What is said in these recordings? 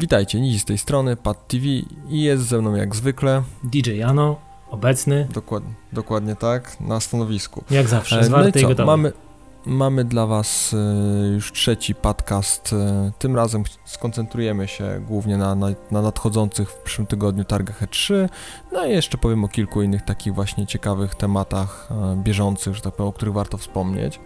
Witajcie, Nizi z tej strony, Pad TV i jest ze mną jak zwykle DJ Jano, obecny. Dokładnie, dokładnie tak, na stanowisku. Jak zawsze, E, zwarty no i i co, gotowy. mamy, mamy dla Was e, już trzeci podcast. E, tym razem skoncentrujemy się głównie na, na, na nadchodzących w przyszłym tygodniu targach E3. No i jeszcze powiem o kilku innych takich właśnie ciekawych tematach e, bieżących, że tak powiem, o których warto wspomnieć.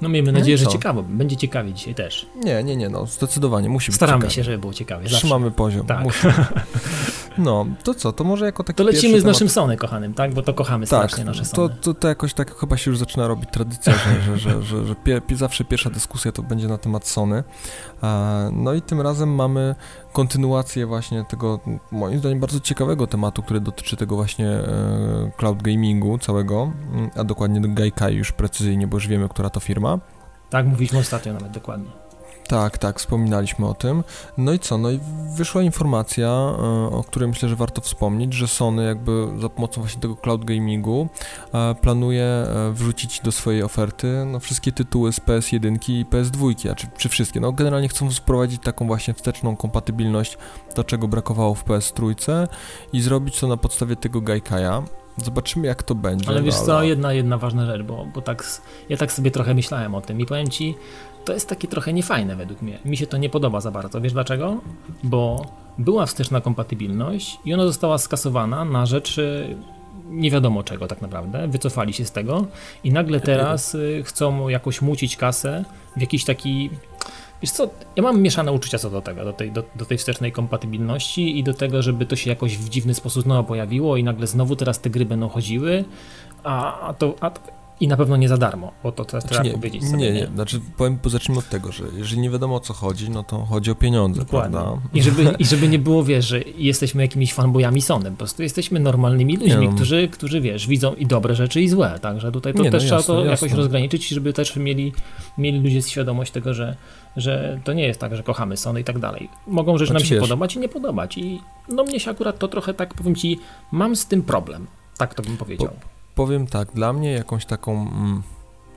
No miejmy No nadzieję, że co? ciekawo. Będzie ciekawie dzisiaj też. Nie, nie, nie, no zdecydowanie musi być Staramy się, żeby było ciekawie. Zawsze. Trzymamy poziom. Tak. No, to co, to może jako taki To lecimy z naszym temat- Sony kochanym, tak? Bo to kochamy Tak, strasznie nasze to, Sony. to, to jakoś tak chyba się już zaczyna robić tradycja, że, że, że, że, pie, zawsze pierwsza dyskusja to będzie na temat Sony. No i tym razem mamy kontynuację właśnie tego, moim zdaniem, bardzo ciekawego tematu, który dotyczy tego właśnie e, cloud gamingu całego, mm, a dokładnie Gaikai już precyzyjnie, bo już wiemy, która to firma. Tak mówiliśmy ostatnio nawet, dokładnie. Tak, tak, wspominaliśmy o tym. No i co? No i wyszła informacja, e, o której myślę, że warto wspomnieć, że Sony jakby za pomocą właśnie tego cloud gamingu e, planuje e, wrzucić do swojej oferty no, wszystkie tytuły z PS1 i PS2, a czy, czy wszystkie. No generalnie chcą wprowadzić taką właśnie wsteczną kompatybilność, to czego brakowało w PS3 i zrobić to na podstawie tego Gaikaja. Zobaczymy jak to będzie. Ale wiesz co, jedna, jedna ważna rzecz, bo, bo tak, ja tak sobie trochę myślałem o tym i powiem ci, to jest takie trochę niefajne według mnie. Mi się to nie podoba za bardzo. Wiesz dlaczego? Bo była wsteczna kompatybilność i ona została skasowana na rzecz nie wiadomo czego tak naprawdę. Wycofali się z tego i nagle teraz y, chcą jakoś mucić kasę w jakiś taki... Wiesz co, ja mam mieszane uczucia co do tego, do tej, do, do tej wstecznej kompatybilności i do tego, żeby to się jakoś w dziwny sposób znowu pojawiło i nagle znowu teraz te gry będą chodziły, a, a to... A to i na pewno nie za darmo, bo to teraz Znaczy trzeba nie, powiedzieć nie, sobie. nie, znaczy powiem, zacznijmy od tego, że jeżeli nie wiadomo o co chodzi, no to chodzi o pieniądze, Dokładnie. prawda? I żeby, I żeby nie było, wiesz, że jesteśmy jakimiś fanbojami Sony, po prostu jesteśmy normalnymi ludźmi, Nie no. którzy, którzy, wiesz, widzą i dobre rzeczy i złe, także tutaj to Nie no, też trzeba jasne, to jasne. jakoś rozgraniczyć, żeby też mieli, mieli ludzie świadomość tego, że, że to nie jest tak, że kochamy Sony i tak dalej. Mogą rzeczy nam Znaczy, się wiesz- podobać i nie podobać i no mnie się akurat to trochę tak, powiem ci, mam z tym problem, tak to bym powiedział. Powiem tak, dla mnie jakąś taką mm,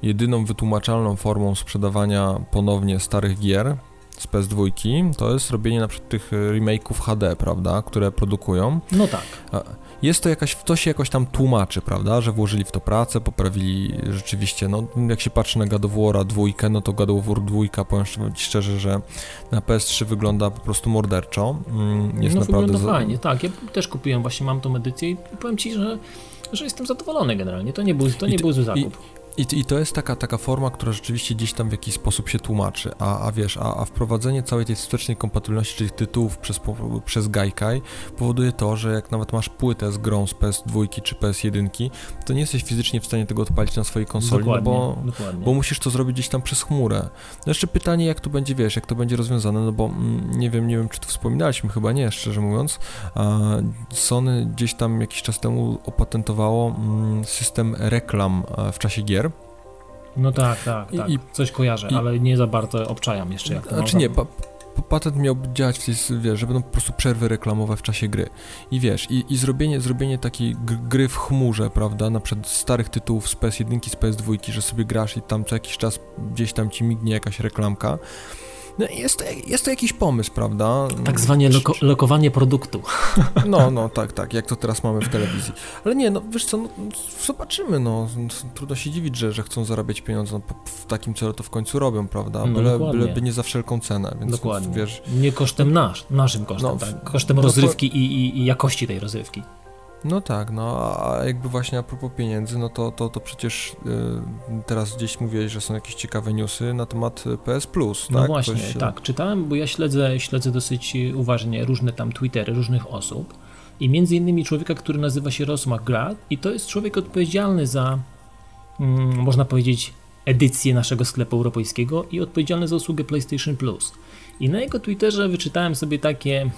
jedyną wytłumaczalną formą sprzedawania ponownie starych gier z PS2 to jest robienie na przykład tych e, remake'ów HD, prawda, które produkują. No tak. Jest to jakaś, to się jakoś tam tłumaczy, prawda, że włożyli w to pracę, poprawili rzeczywiście, no jak się patrzy na God of War'a dwójkę, no to God of War dwójka, powiem szcz- szczerze, że na PS3 wygląda po prostu morderczo. Mm, Jest no naprawdę... wygląda fajnie, tak, ja też kupiłem, właśnie mam tą edycję i powiem ci, że, że jestem zadowolony generalnie, to nie był, to I nie ty- był zły i- zakup. I, I to jest taka, taka forma, która rzeczywiście gdzieś tam w jakiś sposób się tłumaczy, a, a wiesz, a, a wprowadzenie całej tej wstecznej kompatybilności, czyli tytułów przez, przez Gaikai powoduje to, że jak nawet masz płytę z grą z PS2 czy PS1, to nie jesteś fizycznie w stanie tego odpalić na swojej konsoli, no dokładnie, bo, dokładnie. bo musisz to zrobić gdzieś tam przez chmurę. No jeszcze pytanie, jak to będzie, wiesz, jak to będzie rozwiązane, no bo mm, nie wiem, nie wiem, czy tu wspominaliśmy, chyba nie, szczerze mówiąc. Sony gdzieś tam jakiś czas temu opatentowało mm, system reklam e, w czasie gier. No tak, tak, tak. i- Coś kojarzę, i- ale nie za bardzo obczajam jeszcze jak to Znaczy nie, pa, pa- patent miał działać w tej, wiesz, że będą po prostu przerwy reklamowe w czasie gry. I wiesz, i, i zrobienie, zrobienie takiej gry w chmurze, prawda, na przykład starych tytułów z PS1, z PS2, że sobie grasz i tam co jakiś czas gdzieś tam ci mignie jakaś reklamka. No jest to, jest to jakiś pomysł, prawda? Tak zwanie loko lokowanie produktu. No, no, tak, tak, jak to teraz mamy w telewizji. Ale nie, no wiesz co, no, zobaczymy, no. Trudno się dziwić, że, że chcą zarabiać pieniądze, no, w takim celu to w końcu robią, prawda? No, Byle, byleby nie za wszelką cenę, więc Dokładnie. wiesz, Nie kosztem nasz, naszym kosztem, No, tak. Kosztem no rozrywki i, i, i jakości tej rozrywki. No tak, no a jakby właśnie a propos pieniędzy, no to, to, to przecież y, teraz gdzieś mówiłeś, że są jakieś ciekawe newsy na temat y, PS Plus, No tak? właśnie, Coś, y, tak. Czytałem, bo ja śledzę, śledzę dosyć uważnie różne tam Twittery różnych osób i między innymi człowieka, który nazywa się Ross McGrath i to jest człowiek odpowiedzialny za, mm, można powiedzieć, edycję naszego sklepu europejskiego i odpowiedzialny za usługę PlayStation Plus. I na jego Twitterze wyczytałem sobie takie,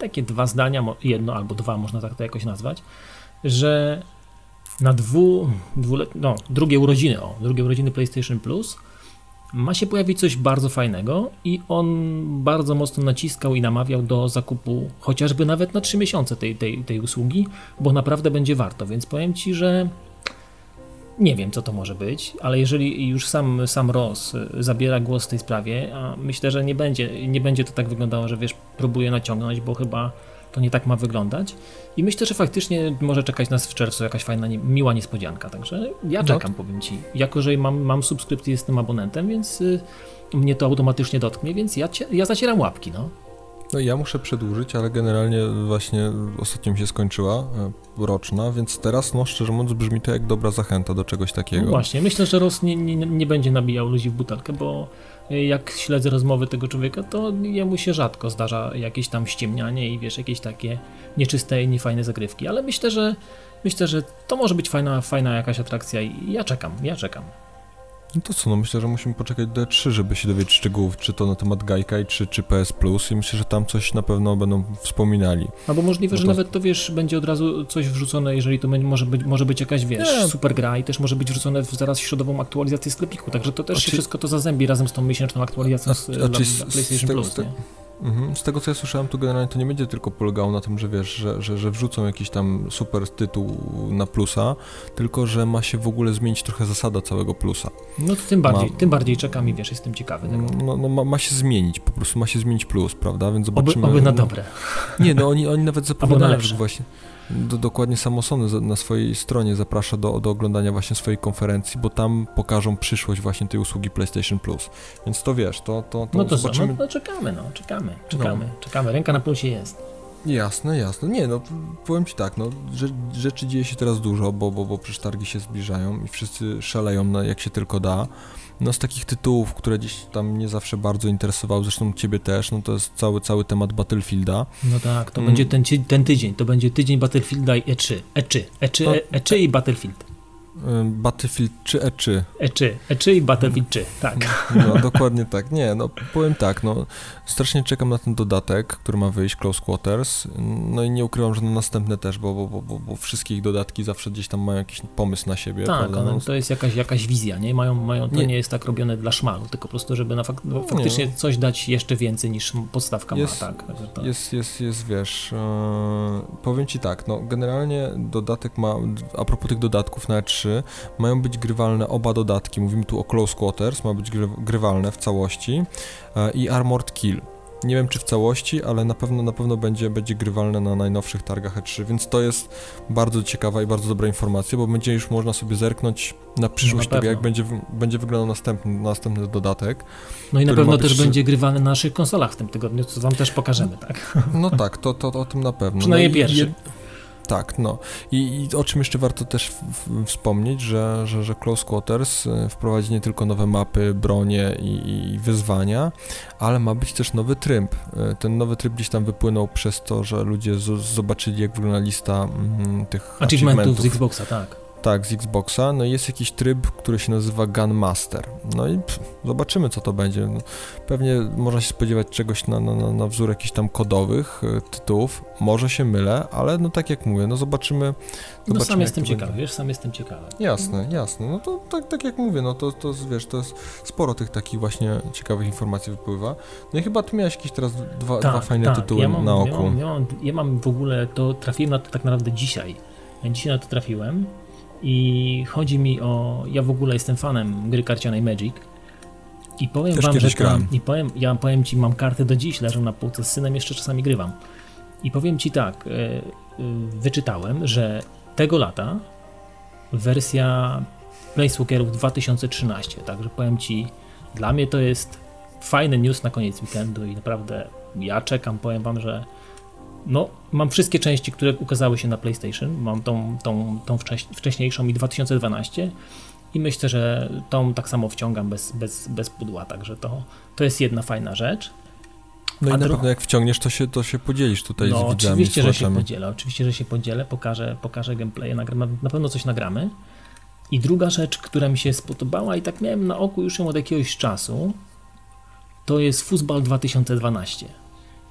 takie dwa zdania, jedno albo dwa, można tak to jakoś nazwać, że na dwu, dwulet, no, drugie urodziny, o, drugie urodziny PlayStation Plus ma się pojawić coś bardzo fajnego i on bardzo mocno naciskał i namawiał do zakupu chociażby nawet na 3 miesiące tej, tej, tej usługi, bo naprawdę będzie warto, więc powiem Ci, że nie wiem, co to może być, ale jeżeli już sam, sam Ross zabiera głos w tej sprawie, a myślę, że nie będzie, nie będzie to tak wyglądało, że wiesz, próbuje naciągnąć, bo chyba to nie tak ma wyglądać. I myślę, że faktycznie może czekać nas w czerwcu jakaś fajna, miła niespodzianka. Także ja no czekam, no. powiem Ci. Jako, że mam, mam subskrypcję, jestem abonentem, więc y, mnie to automatycznie dotknie, więc ja, ja zacieram łapki. No. No ja muszę przedłużyć, ale generalnie właśnie ostatnio mi się skończyła e, roczna, więc teraz, no szczerze mówiąc, brzmi to jak dobra zachęta do czegoś takiego. No właśnie, myślę, że Ross nie, nie, nie będzie nabijał ludzi w butelkę, bo jak śledzę rozmowy tego człowieka, to jemu się rzadko zdarza jakieś tam ściemnianie i wiesz, jakieś takie nieczyste i niefajne zagrywki, ale myślę, że myślę, że to może być fajna, fajna jakaś atrakcja i ja czekam, ja czekam. No to co, no myślę, że musimy poczekać do E3, żeby się dowiedzieć szczegółów, czy to na temat Gaikai, czy, czy PS Plus i myślę, że tam coś na pewno będą wspominali. Albo możliwe, no że nawet to wiesz, będzie od razu coś wrzucone, jeżeli to może być, może być jakaś, wiesz, Nie. super gra i też może być wrzucone w zaraz środową aktualizację sklepiku, także to też a się czy... wszystko to zazębi razem z tą miesięczną aktualizacją a, z, a, a, PlayStation Plus, nie? Mhm. Z tego co ja słyszałem, to generalnie to nie będzie tylko polegało na tym, że wiesz, że, że, że wrzucą jakiś tam super tytuł na plusa, tylko że ma się w ogóle zmienić trochę zasada całego plusa. No to tym bardziej, ma, tym bardziej czekam i wiesz, jestem ciekawy tego. No, no ma, ma, się zmienić, po prostu ma się zmienić plus, prawda? Więc zobaczymy. Oby, oby na dobre. Nie, no oni, oni nawet zapowiadają, że właśnie do, dokładnie samo Sony na swojej stronie zaprasza do, do oglądania właśnie swojej konferencji, bo tam pokażą przyszłość właśnie tej usługi PlayStation Plus. Więc to wiesz, to, to, to No to zobaczymy. Co? No, no czekamy, no, czekamy, czekamy, no. czekamy. Ręka na plusie jest. Jasne, jasne. Nie, no powiem Ci tak, no rzeczy dzieje się teraz dużo, bo, bo, bo przecież targi się zbliżają i wszyscy szaleją na, jak się tylko da. No z takich tytułów, które gdzieś tam nie zawsze bardzo interesowały, zresztą Ciebie też, no to jest cały, cały temat Battlefielda. No tak, to mm. będzie ten, ten tydzień, to będzie tydzień Battlefielda i E3. E3, E3, no, E3 i Battlefield. Battlefield czy E3? E3, E3 i Battlefield 3, tak. No, dokładnie tak. Nie, no powiem tak, no strasznie czekam na ten dodatek, który ma wyjść, Close Quarters, no i nie ukrywam, że na następne też, bo, bo, bo, bo wszystkie ich dodatki zawsze gdzieś tam mają jakiś pomysł na siebie. Tak, no, to jest jakaś, jakaś wizja, nie? Mają, mają, to nie. nie jest tak robione dla szmalu, tylko po prostu, żeby na fak no, faktycznie nie. coś dać jeszcze więcej niż podstawka jest, ma, tak. tak. Jest, jest, jest, wiesz, yy, powiem Ci tak, no generalnie dodatek ma, a propos tych dodatków na E3, mają być grywalne oba dodatki. Mówimy tu o Close Quarters, ma być grywalne w całości e, i Armored Kill. Nie wiem czy w całości, ale na pewno na pewno będzie, będzie grywalne na najnowszych targach E3, więc to jest bardzo ciekawa i bardzo dobra informacja, bo będzie już można sobie zerknąć na przyszłość na tego, jak będzie, będzie wyglądał następny, następny dodatek. No i na pewno też będzie grywany na naszych konsolach w tym tygodniu, co wam też pokażemy, tak? No tak, to, to, to o tym na pewno. Przynajmniej no pierwszy. Tak, no. I, I, o czym jeszcze warto też w, w, wspomnieć, że, że, że Close Quarters y, wprowadzi nie tylko nowe mapy, bronie i, i, wyzwania, ale ma być też nowy tryb. Y, ten nowy tryb gdzieś tam wypłynął przez to, że ludzie z, zobaczyli, jak wygląda lista mm, tych achievementów. achievementów z Xboxa, tak. Tak, z Xboxa. No jest jakiś tryb, który się nazywa Gunmaster. No i pff, zobaczymy, co to będzie. No, pewnie można się spodziewać czegoś na, na, na wzór jakichś tam kodowych y, tytułów. Może się mylę, ale no tak jak mówię, no zobaczymy. No zobaczymy no sam jestem ciekawy, będzie. wiesz, sam jestem ciekawy. Jasne, jasne. No to tak, tak jak mówię, no to, to wiesz, to jest sporo tych takich właśnie ciekawych informacji wypływa. No i chyba ty miałeś jakieś teraz dwa, tak, dwa fajne tak. tytuły ja mam, na oku. Ja mam, ja, mam, ja mam w ogóle, to trafiłem na to tak naprawdę dzisiaj. Ja dzisiaj na to trafiłem i chodzi mi o. Ja w ogóle jestem fanem gry karcianej Magic. I powiem Też wam, że. Tam, I powiem, ja powiem ci, mam karty do dziś, leżą na półce z synem, jeszcze czasami grywam. I powiem ci tak, e, e, wyczytałem, że tego lata wersja Planeswalkerów 2013, także powiem ci, dla mnie to jest fajny news na koniec weekendu i naprawdę ja czekam, powiem wam, że no, mam wszystkie części, które ukazały się na PlayStation. Mam tą, tą, tą wcześniejszą i 2012 i myślę, że tą tak samo wciągam bez, bez, bez pudła, także to, to jest jedna fajna rzecz. No A i na pewno jak wciągniesz, to się, to się podzielisz tutaj no, z widzami. Oczywiście, że się podzielę, oczywiście, że się podzielę, pokażę, pokażę gameplay, nagramy, na pewno coś nagramy. I druga rzecz, która mi się spodobała i tak miałem na oku już ją od jakiegoś czasu, to jest Football 2012.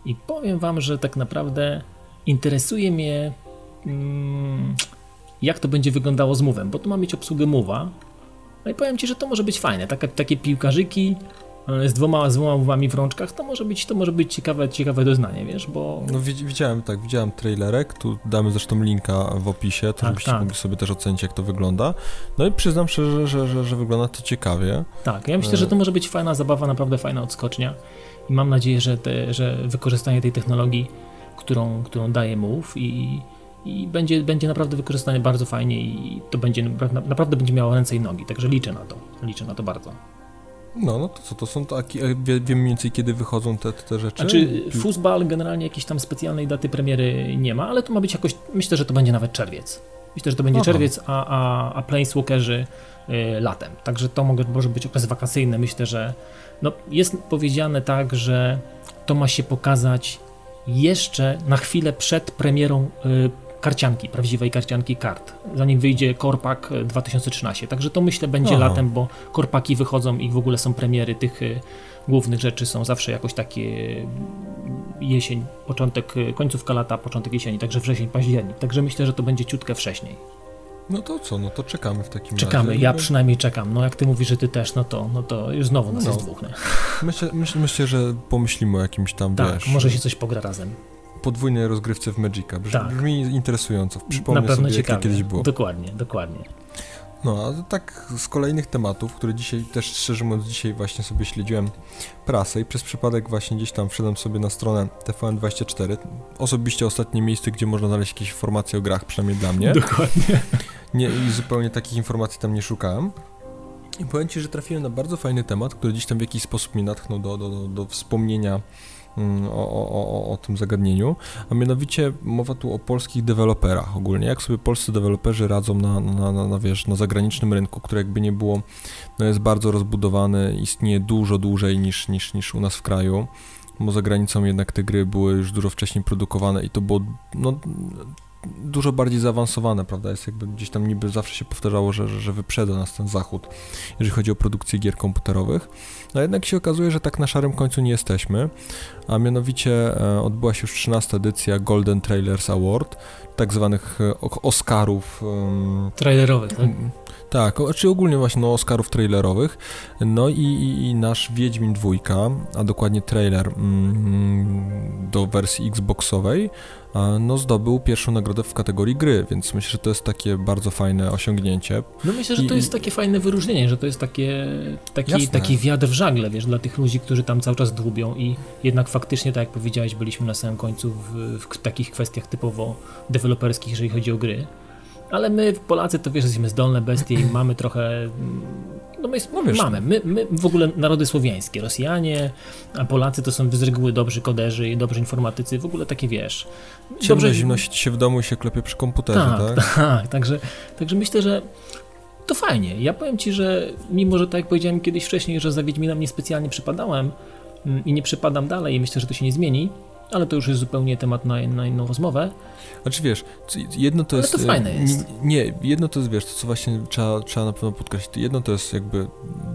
I powiem Wam, że tak naprawdę interesuje mnie, mm, jak to będzie wyglądało z Move'em, bo tu ma mieć obsługę Move'a No i powiem Ci, że to może być fajne. Takie, takie piłkarzyki, z dwoma, z dwoma łbami w rączkach, to może być, to może być ciekawe, ciekawe doznanie, wiesz, bo... No widziałem, tak, widziałem trailerek, tu damy zresztą linka w opisie, to tak, żebyście tak. mogli sobie też ocenić, jak to wygląda. No i przyznam szczerze, że, że, że wygląda to ciekawie. Tak, ja myślę, że to może być fajna zabawa, naprawdę fajna odskocznia i mam nadzieję, że, te, że wykorzystanie tej technologii, którą, którą daje Move i, i będzie, będzie naprawdę wykorzystane bardzo fajnie i to będzie naprawdę będzie miało ręce i nogi, także liczę na to, liczę na to bardzo. No, no to co, to są takie, wiem mniej więcej kiedy wychodzą te, te rzeczy? Znaczy, Fußball generalnie jakiejś tam specjalnej daty premiery nie ma, ale to ma być jakoś, myślę, że to będzie nawet czerwiec. Myślę, że to będzie Aha. czerwiec, a, a, a Planeswalkerzy y, latem. Także to może, może być okres wakacyjny. Myślę, że no, jest powiedziane tak, że to ma się pokazać jeszcze na chwilę przed premierą y, karcianki, prawdziwej karcianki kart, zanim wyjdzie Korpak 2013. Także to myślę będzie Aha. latem, bo Korpaki wychodzą i w ogóle są premiery tych y, głównych rzeczy, są zawsze jakoś takie y, jesień, początek, y, końcówka lata, początek jesieni, także wrzesień, październik. Także myślę, że to będzie ciutkę wcześniej. No to co, no to czekamy w takim czekamy, razie. ja przynajmniej czekam. No jak ty mówisz, że ty też, no to, no to już znowu nas no. jest dwóch. Myślę, myśl, myślę, że pomyślimy o jakimś tam, tak, wiesz... może się coś pogra razem podwójnej rozgrywce w Magica. Brzmi, tak. brzmi interesująco. Przypomnę Na pewno sobie, ciekawie. jak kiedyś było. Dokładnie, dokładnie. No, a tak z kolejnych tematów, które dzisiaj też szczerze mówiąc dzisiaj właśnie sobie śledziłem prasę i przez przypadek właśnie gdzieś tam wszedłem sobie na stronę TVN24. Osobiście ostatnie miejsce, gdzie można znaleźć jakieś informacje o grach, przynajmniej dla mnie. Dokładnie. Nie, I zupełnie takich informacji tam nie szukałem. I powiem Ci, że trafiłem na bardzo fajny temat, który gdzieś tam w jakiś sposób mnie natchnął do, do, do, do wspomnienia o, o, o, o tym zagadnieniu, a mianowicie mowa tu o polskich deweloperach ogólnie, jak sobie polscy deweloperzy radzą na, na, na, na, wiesz, na zagranicznym rynku, który jakby nie było, no jest bardzo rozbudowany, istnieje dużo dłużej niż, niż, niż u nas w kraju, bo za granicą jednak te gry były już dużo wcześniej produkowane i to było no, dużo bardziej zaawansowane, prawda? Jest jakby gdzieś tam niby zawsze się powtarzało, że, że, że wyprzedza nas ten zachód, jeżeli chodzi o produkcję gier komputerowych. No jednak się okazuje, że tak na szarym końcu nie jesteśmy, a mianowicie e, odbyła się już 13 edycja Golden Trailers Award, tak zwanych e, Oscarów. Um, Trailerowych, tak? Tak, czy ogólnie właśnie no, Oscarów trailerowych. No i, i, i nasz Wiedźmin dwójka, a dokładnie trailer mm, do wersji Xboxowej, no zdobył pierwszą nagrodę w kategorii gry, więc myślę, że to jest takie bardzo fajne osiągnięcie. No myślę, że to jest takie fajne wyróżnienie, że to jest takie, taki, taki wiatr w żagle, wiesz, dla tych ludzi, którzy tam cały czas dłubią i jednak faktycznie, tak jak powiedziałeś, byliśmy na samym końcu w, w takich kwestiach typowo deweloperskich, jeżeli chodzi o gry. Ale my, Polacy, to wiesz, jesteśmy zdolne bestie i mamy trochę. No my, no wiesz, mamy. My, my w ogóle narody słowiańskie, Rosjanie, a Polacy to są z reguły dobrzy koderzy i dobrzy informatycy, w ogóle takie wiesz. Ciemno dobrze zimno się w domu i się klepie przy komputerze, tak? Tak, tak. Także, także myślę, że to fajnie. Ja powiem ci, że mimo, że tak jak powiedziałem kiedyś wcześniej, że za Wiedźminem niespecjalnie przypadałem mm, i nie przypadam dalej i myślę, że to się nie zmieni, ale to już jest zupełnie temat na, na inną rozmowę. Znaczy wiesz, jedno to ale jest... to fajne jest. Nie, jedno to jest, wiesz, to co właśnie trzeba, trzeba na pewno podkreślić, jedno to jest jakby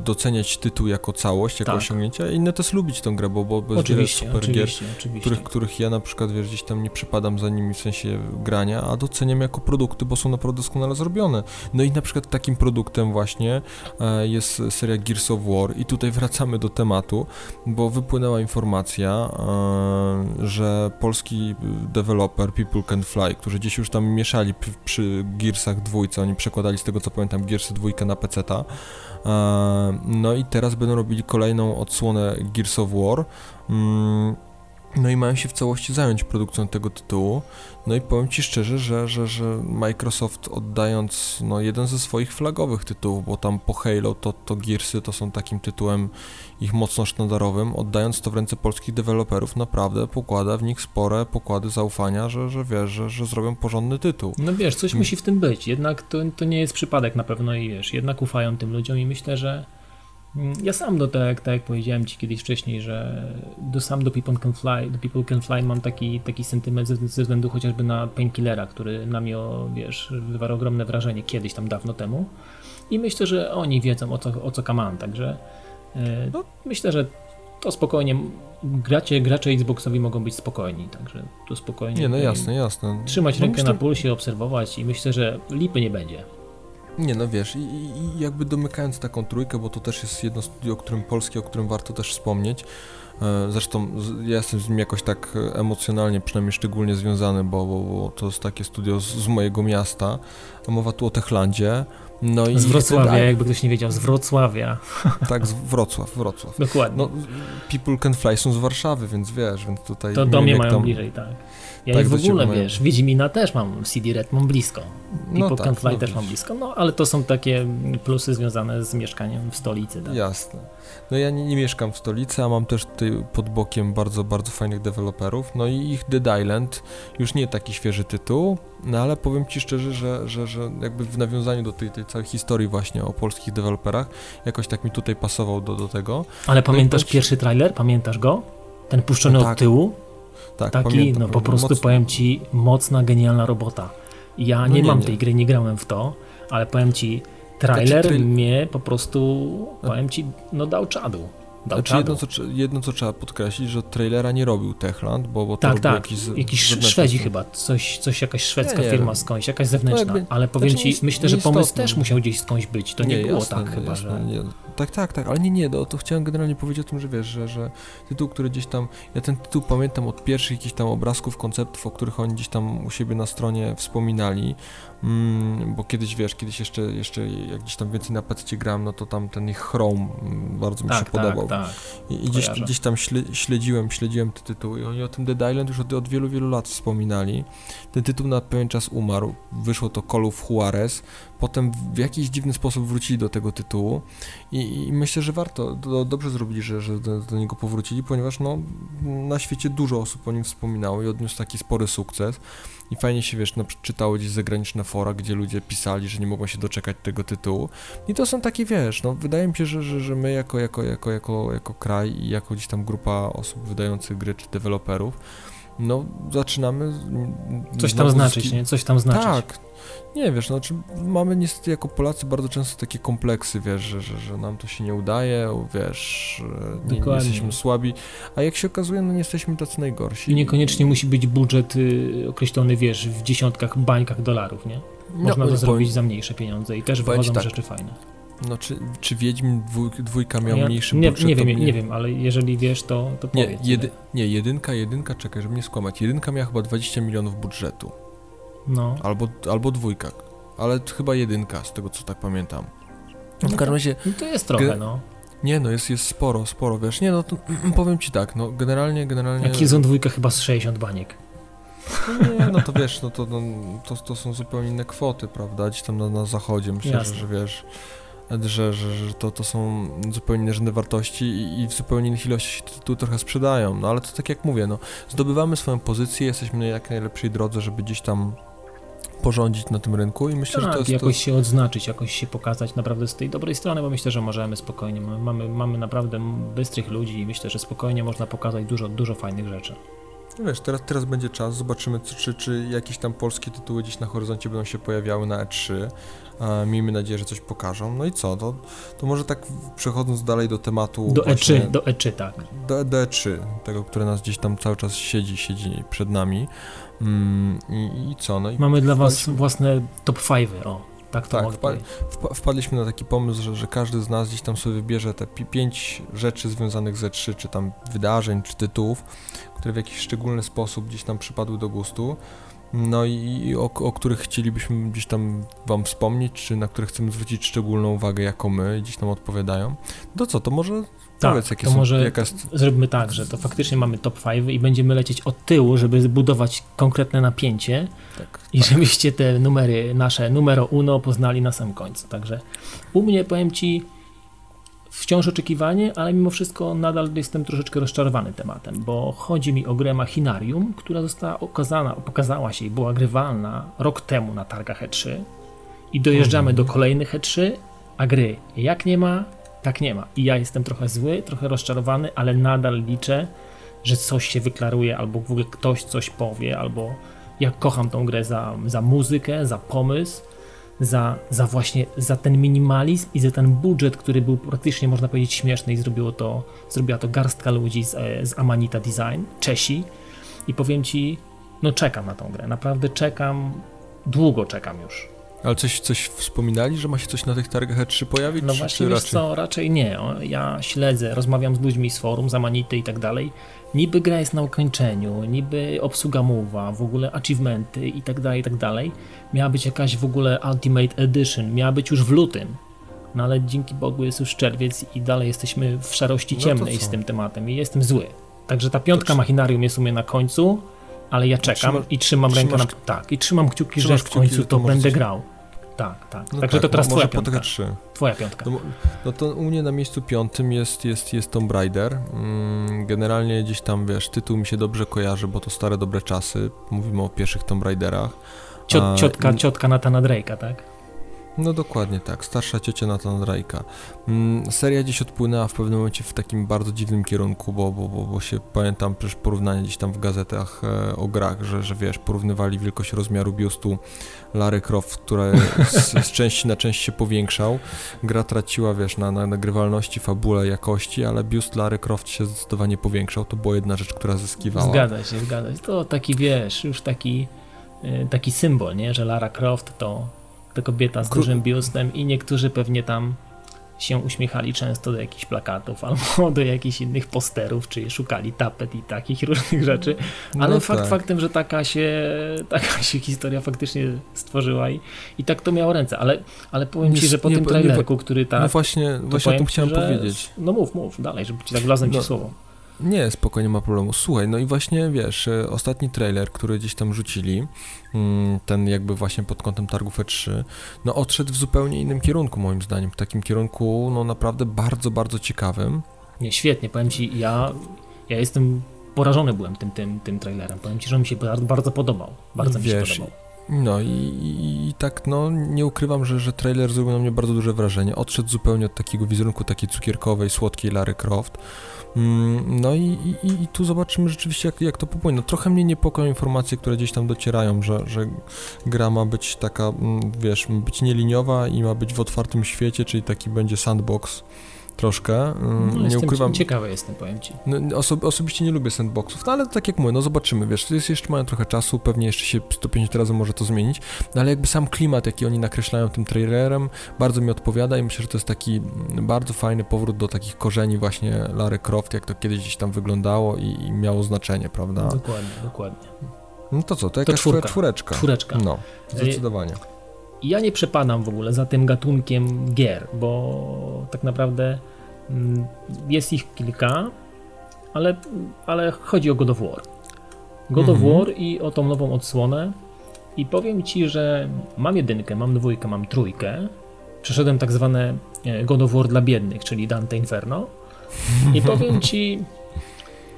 doceniać tytuł jako całość, jako tak. osiągnięcie, a inne to jest lubić tę grę, bo, bo jest oczywiście, super oczywiście, gier, oczywiście. Których, których ja na przykład, wiesz, gdzieś tam nie przypadam za nimi w sensie grania, a doceniam jako produkty, bo są naprawdę doskonale zrobione. No i na przykład takim produktem właśnie e, jest seria Gears of War i tutaj wracamy do tematu, bo wypłynęła informacja, e, że polski deweloper People Can Fly, którzy gdzieś już tam mieszali przy Gearsach dwójce, oni przekładali z tego co pamiętam Gearsy dwójkę na PC-ta, no i teraz będą robili kolejną odsłonę Gears of War. Mm, no i mają się w całości zająć produkcją tego tytułu. No i powiem Ci szczerze, że, że, że Microsoft oddając no, jeden ze swoich flagowych tytułów, bo tam po Halo to, to Gearsy to są takim tytułem ich mocno sztandarowym, oddając to w ręce polskich deweloperów, naprawdę pokłada w nich spore pokłady zaufania, że, że wiesz, że, że zrobią porządny tytuł. No wiesz, coś musi w tym być, jednak to, to nie jest przypadek na pewno i wiesz, jednak ufają tym ludziom i myślę, że ja sam do tak, tak jak powiedziałem Ci kiedyś wcześniej, że do sam do People Can Fly, do People Can Fly mam taki, taki sentyment ze, ze względu chociażby na Painkillera, który na mnie, wiesz, wywarł ogromne wrażenie kiedyś tam dawno temu i myślę, że oni wiedzą o co, o co kaman, także e, no, myślę, że to spokojnie, gracie, gracze Xboxowi mogą być spokojni, także to spokojnie. Nie, no jasne, jasne. Trzymać no rękę na pulsie, obserwować i myślę, że lipy nie będzie. Nie, no wiesz, i, i jakby domykając taką trójkę, bo to też jest jedno studio, o którym polskie, o którym warto też wspomnieć. E, zresztą ja jestem z nim jakoś tak emocjonalnie, przynajmniej szczególnie związany, bo, bo, bo to jest takie studio z, z, mojego miasta. Mowa tu o Techlandzie. No i z Wrocławia, jakby ktoś nie wiedział, z Wrocławia. Tak, z Wrocław, Wrocław. Dokładnie. No, People Can Fly są z Warszawy, więc wiesz, więc tutaj... To do mnie mają tam... bliżej, tak. Ja tak, w ogóle, wiesz, Wiedźmina też mam, CD Red mam blisko. People no tak, Can Fly no też mam blisko, no ale to są takie plusy związane z mieszkaniem w stolicy. Tak? Jasne. No ja nie, nie, mieszkam w stolicy, a mam też tutaj pod bokiem bardzo, bardzo fajnych deweloperów. No i ich Dead Island już nie taki świeży tytuł, no ale powiem Ci szczerze, że, że, że jakby w nawiązaniu do tej, tej całej historii właśnie o polskich deweloperach, jakoś tak mi tutaj pasował do, do tego. Ale no pamiętasz pierwszy trailer? Pamiętasz go? Ten puszczony no tak. od tyłu? Tak, Taki, pamiętam, no po prostu mocno... powiem Ci, mocna, genialna robota. Ja no nie, nie mam nie. tej gry, nie grałem w to, ale powiem Ci, trailer znaczy, mnie po prostu, powiem Ci, no dał czadu. Dał znaczy jedno co, jedno, co trzeba podkreślić, że trailera nie robił Techland, bo, bo to tak, tak. jakiś, jakiś Szwedzi chyba, coś, coś jakaś szwedzka nie, firma skądś, jakaś zewnętrzna, no jakby, ale powiem znaczy Ci, myślę, że pomysł też musiał gdzieś skądś być, to nie, nie było jasne, tak chyba, jasne, że... Tak, tak, tak, ale nie, nie, no, to chciałem generalnie powiedzieć o tym, że wiesz, że, że tytuł, który gdzieś tam, ja ten tytuł pamiętam od pierwszych jakichś tam obrazków, konceptów, o których oni gdzieś tam u siebie na stronie wspominali, mm, bo kiedyś, wiesz, kiedyś jeszcze, jeszcze jak gdzieś tam więcej na PC gram, no to tam ten ich Chrome mm, bardzo mi tak, się tak, podobał. Tak, I, i gdzieś, gdzieś tam śledziłem, śledziłem te tytuły i oni o tym Dead Island już od, od wielu, wielu lat wspominali. Ten tytuł na pewien czas umarł, wyszło to Call of Juarez, potem w jakiś dziwny sposób wrócili do tego tytułu i, i myślę, że warto, do, dobrze zrobili, że, że do, do, niego powrócili, ponieważ no, na świecie dużo osób o nim wspominało i odniósł taki spory sukces. I fajnie się, wiesz, no, czytało gdzieś zagraniczne fora, gdzie ludzie pisali, że nie mogą się doczekać tego tytułu. I to są takie, wiesz, no wydaje mi się, że, że, że my jako, jako, jako, jako, jako kraj i jako gdzieś tam grupa osób wydających gry czy deweloperów no zaczynamy... Coś tam znaczyć, nie? Coś tam znaczyć. Tak, nie wiesz, znaczy mamy niestety jako Polacy bardzo często takie kompleksy, wiesz, że, że, że nam to się nie udaje, wiesz, nie, nie, jesteśmy słabi, a jak się okazuje, no nie jesteśmy tacy najgorsi. I niekoniecznie musi być budżet y, określony, wiesz, w dziesiątkach, bańkach dolarów, nie? No, Można no, to zrobić za mniejsze pieniądze i też wychodzą tak. rzeczy fajne. No, czy, czy Wiedźmin dwój, dwójka miał ja, mniejszy nie, budżet? Nie wiem, nie, nie wiem, ale jeżeli wiesz, to, to nie, powiedz. Jedy, nie, jedynka, jedynka, czekaj, żeby nie skłamać. Jedynka miała chyba 20 milionów budżetu. No. Albo, albo dwójka, ale chyba jedynka, z tego co tak pamiętam. No, w każdym razie... No to jest trochę, no. Nie, no jest, jest sporo, sporo, wiesz. Nie, no to powiem ci tak, no generalnie, generalnie... Jak są dwójka chyba z 60 baniek. No nie, no to wiesz, no to, no, to, to są zupełnie inne kwoty, prawda, gdzieś tam na, na zachodzie, myślę, Jasne. że wiesz że, że, że to, to są zupełnie inne wartości i, i w zupełnie innych ilościach się tu trochę sprzedają. No ale to tak jak mówię, no, zdobywamy swoją pozycję, jesteśmy na jak najlepszej drodze, żeby gdzieś tam porządzić na tym rynku i myślę, tak, że to jest... jakoś to... się odznaczyć, jakoś się pokazać naprawdę z tej dobrej strony, bo myślę, że możemy spokojnie, mamy, mamy naprawdę bystrych ludzi i myślę, że spokojnie można pokazać dużo, dużo fajnych rzeczy. No wiesz, teraz, teraz będzie czas, zobaczymy, czy, czy, czy jakieś tam polskie tytuły gdzieś na horyzoncie będą się pojawiały na E3. E, miejmy nadzieję, że coś pokażą. No i co? To, to może tak przechodząc dalej do tematu. Do E3, do E3, tak. Do, do E3, tego, które nas gdzieś tam cały czas siedzi, siedzi przed nami. Mm, i, i, co? No i Mamy dla Was własne top 5, o. Tak, tak wpadliśmy na taki pomysł, że, że każdy z nas gdzieś tam sobie wybierze te pięć rzeczy związanych ze trzy, czy tam wydarzeń, czy tytułów, które w jakiś szczególny sposób gdzieś tam przypadły do gustu. No i o, o, których chcielibyśmy gdzieś tam Wam wspomnieć, czy na które chcemy zwrócić szczególną uwagę jako my, gdzieś tam odpowiadają. To co, to może tak, powiedz, jakie to są, może jaka jest... zróbmy tak, że to faktycznie mamy top 5 i będziemy lecieć od tyłu, żeby zbudować konkretne napięcie tak, i tak. żebyście te numery, nasze numero uno poznali na sam końcu. Także u mnie powiem Ci wciąż oczekiwanie, ale mimo wszystko nadal jestem troszeczkę rozczarowany tematem, bo chodzi mi o grę Machinarium, która została okazana, pokazała się i była grywalna rok temu na targach E3 i dojeżdżamy mhm. do kolejnych E3, a gry jak nie ma, tak nie ma. I ja jestem trochę zły, trochę rozczarowany, ale nadal liczę, że coś się wyklaruje, albo w ogóle ktoś coś powie, albo ja kocham tą grę za, za muzykę, za pomysł, za, za właśnie za ten minimalizm i za ten budżet, który był praktycznie można powiedzieć śmieszny i zrobiło to, zrobiła to garstka ludzi z, e, z Amanita Design, Czesi i powiem Ci, no czekam na tą grę, naprawdę czekam, długo czekam już. Ale coś, coś wspominali, że ma się coś na tych targach E3 pojawić? No czy, właśnie, czy raczej? co, raczej nie. Ja śledzę, rozmawiam z ludźmi z forum, z Amanity i tak dalej. Niby gra jest na ukończeniu, niby obsługa mowa, w ogóle achievementy i tak dalej, i tak dalej. Miała być jakaś w ogóle Ultimate Edition, miała być już w lutym. No ale dzięki Bogu jest już czerwiec i dalej jesteśmy w szarości No ciemnej co? z tym tematem i jestem zły. Także ta piątka machinarium jest u mnie na końcu, ale ja czekam Trzymasz- i trzymam rękę na... Tak, i trzymam kciuki, że w końcu kciuki, to to będę grał. Tak, tak. No Także tak, to teraz mo- twoja piątka. TG3. Twoja piątka. No, no to u mnie na miejscu piątym jest, jest, jest Tomb Raider. Mm, Generalnie gdzieś tam, wiesz, tytuł mi się dobrze kojarzy, bo to stare dobre czasy. Mówimy o pierwszych Tomb Raiderach. Ciot, A, ciotka, n- ciotka Natana Drake'a, tak? No dokładnie tak, starsza ciocia Nathan Drake'a. Mm, seria gdzieś odpłynęła w pewnym momencie w takim bardzo dziwnym kierunku, bo, bo, bo, bo się pamiętam przecież porównanie gdzieś tam w gazetach e, o grach, że, że wiesz, porównywali wielkość rozmiaru biustu Lary Croft, która z, z części na część się powiększał. Gra traciła, wiesz, na, na nagrywalności, fabule, jakości, ale biust Lary Croft się zdecydowanie powiększał. To była jedna rzecz, która zyskiwała. Zgadza się, zgadza się. To taki, wiesz, już taki, y, taki symbol, nie? Że Lara Croft to, to kobieta z dużym biustem i niektórzy pewnie tam się uśmiechali często do jakichś plakatów albo do jakichś innych posterów, czy szukali tapet i takich różnych rzeczy. Ale No fakt tak. faktem, że taka się, taka się historia faktycznie stworzyła i, i tak to miało ręce. Ale, ale powiem Nie ci, że po nie tym po- nie trailerku, który tak... No właśnie, właśnie o tym ci, chciałem powiedzieć. No mów, mów dalej, żeby ci tak wlazłem No. ci słowo. Nie, spokojnie, ma problemu. Słuchaj, no i właśnie wiesz, e, ostatni trailer, który gdzieś tam rzucili, mm, ten jakby właśnie pod kątem targów E3, no odszedł w zupełnie innym kierunku moim zdaniem, w takim kierunku no naprawdę bardzo, bardzo ciekawym. Nie, świetnie, powiem ci, ja, ja jestem porażony byłem tym, tym, tym trailerem. Powiem ci, że mi się bardzo, bardzo podobał. Bardzo mi się Wiesz, podobał. No i, i, i tak, no nie ukrywam, że, że trailer zrobił na mnie bardzo duże wrażenie. Odszedł zupełnie od takiego wizerunku takiej cukierkowej, słodkiej Lary Croft. Mm, No i, i, i tu zobaczymy rzeczywiście, jak, jak to popłynie. No, trochę mnie niepokoją informacje, które gdzieś tam docierają, że, że gra ma być taka, mm, wiesz, ma być nieliniowa i ma być w otwartym świecie, czyli taki będzie sandbox troszkę. Mm, No, nie jestem ukrywam. ciekawy jestem, powiem ci. No, oso osobiście nie lubię sandboxów, no ale tak jak mówię, no zobaczymy, wiesz, jest, jeszcze mają trochę czasu, pewnie jeszcze się 150 razy może to zmienić, no ale jakby sam klimat, jaki oni nakreślają tym trailerem, bardzo mi odpowiada i myślę, że to jest taki mm, bardzo fajny powrót do takich korzeni właśnie Lary Croft, jak to kiedyś gdzieś tam wyglądało i, i miało znaczenie, prawda? Dokładnie, dokładnie. No to co, to jakaś czwórka. twoja czwóreczka. Czwóreczka. No, zdecydowanie. Ja nie przepadam w ogóle za tym gatunkiem gier, bo tak naprawdę mm, jest ich kilka, ale, ale chodzi o God of War. God of Mhm. War i o tą nową odsłonę. I powiem ci, że mam jedynkę, mam dwójkę, mam trójkę. Przeszedłem tak zwane e, God of War dla biednych, czyli Dante Inferno. I powiem ci,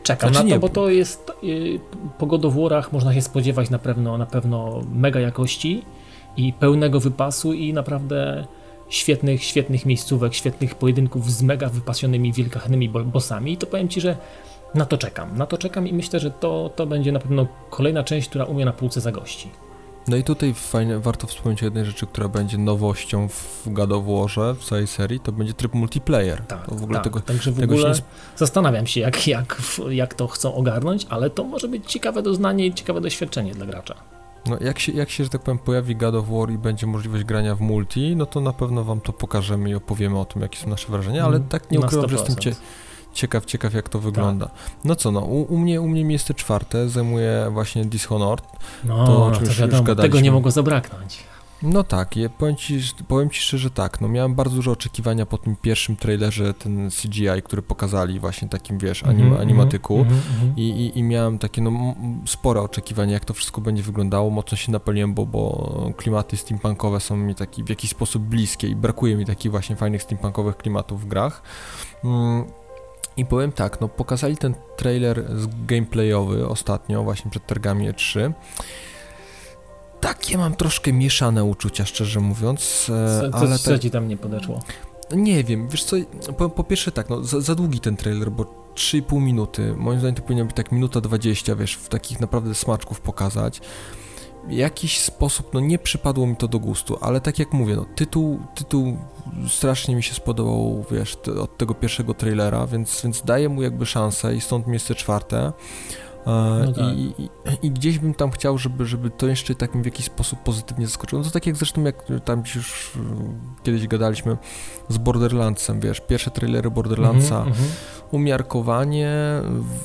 czekam Znaczy na to, bo to jest y, po God of Warach można się spodziewać na pewno, na pewno mega jakości i pełnego wypasu i naprawdę świetnych, świetnych miejscówek, świetnych pojedynków z mega wypasionymi, wielkachnymi bo- bossami. I to powiem ci, że na to czekam. Na to czekam i myślę, że to, to będzie na pewno kolejna część, która umie na półce zagości. No i tutaj fajnie, warto wspomnieć o jednej rzeczy, która będzie nowością w God of Warze, w całej serii, to będzie tryb multiplayer. Tak, to w ogóle tak. tego, Także w tego się ogóle nie zastanawiam się, jak, jak, jak to chcą ogarnąć, ale to może być ciekawe doznanie i ciekawe doświadczenie dla gracza. No, jak się, jak się, że tak powiem, pojawi God of War i będzie możliwość grania w multi, no to na pewno wam to pokażemy i opowiemy o tym, jakie są nasze wrażenia, ale Mm, tak nie ukrywam, że jestem 100%. cie, ciekaw, ciekaw jak to wygląda. No co, no, u, u, mnie, u mnie miejsce czwarte zajmuje właśnie Dishonored. No, To, o czym już- już wiadomo, tego gadaliśmy. nie mogło zabraknąć. No tak, je, powiem, ci, że- powiem ci szczerze tak, no miałem bardzo duże oczekiwania po tym pierwszym trailerze, ten CGI, który pokazali właśnie takim, wiesz, anim, Mhm, animatyku. mhm, mhm. I, i, I miałem takie no, spore oczekiwania, jak to wszystko będzie wyglądało. Mocno się napaliłem, bo, bo klimaty steampunkowe są mi taki w jakiś sposób bliskie i brakuje mi takich właśnie fajnych steampunkowych klimatów w grach. Mm, I powiem tak, no pokazali ten trailer z gameplayowy ostatnio, właśnie przed targami E3. Takie mam troszkę mieszane uczucia, szczerze mówiąc, e, Co, co, ale co tak, ci tam nie podeszło? nie wiem, wiesz co, po, po pierwsze tak, no za, za długi ten trailer, bo 3,5 minuty, moim zdaniem to powinno być tak minuta 20, wiesz, w takich naprawdę smaczków pokazać. W jakiś sposób, no nie przypadło mi to do gustu, ale tak jak mówię, no tytuł, tytuł strasznie mi się spodobał, wiesz, od tego pierwszego trailera, więc, więc daję mu jakby szansę i stąd miejsce czwarte. No tak. I, i, I, gdzieś bym tam chciał, żeby, żeby to jeszcze tak w jakiś sposób pozytywnie zaskoczyło. No to tak jak zresztą, jak tam już kiedyś gadaliśmy z Borderlandsem, wiesz, pierwsze trailery Borderlandsa, mm -hmm, umiarkowanie,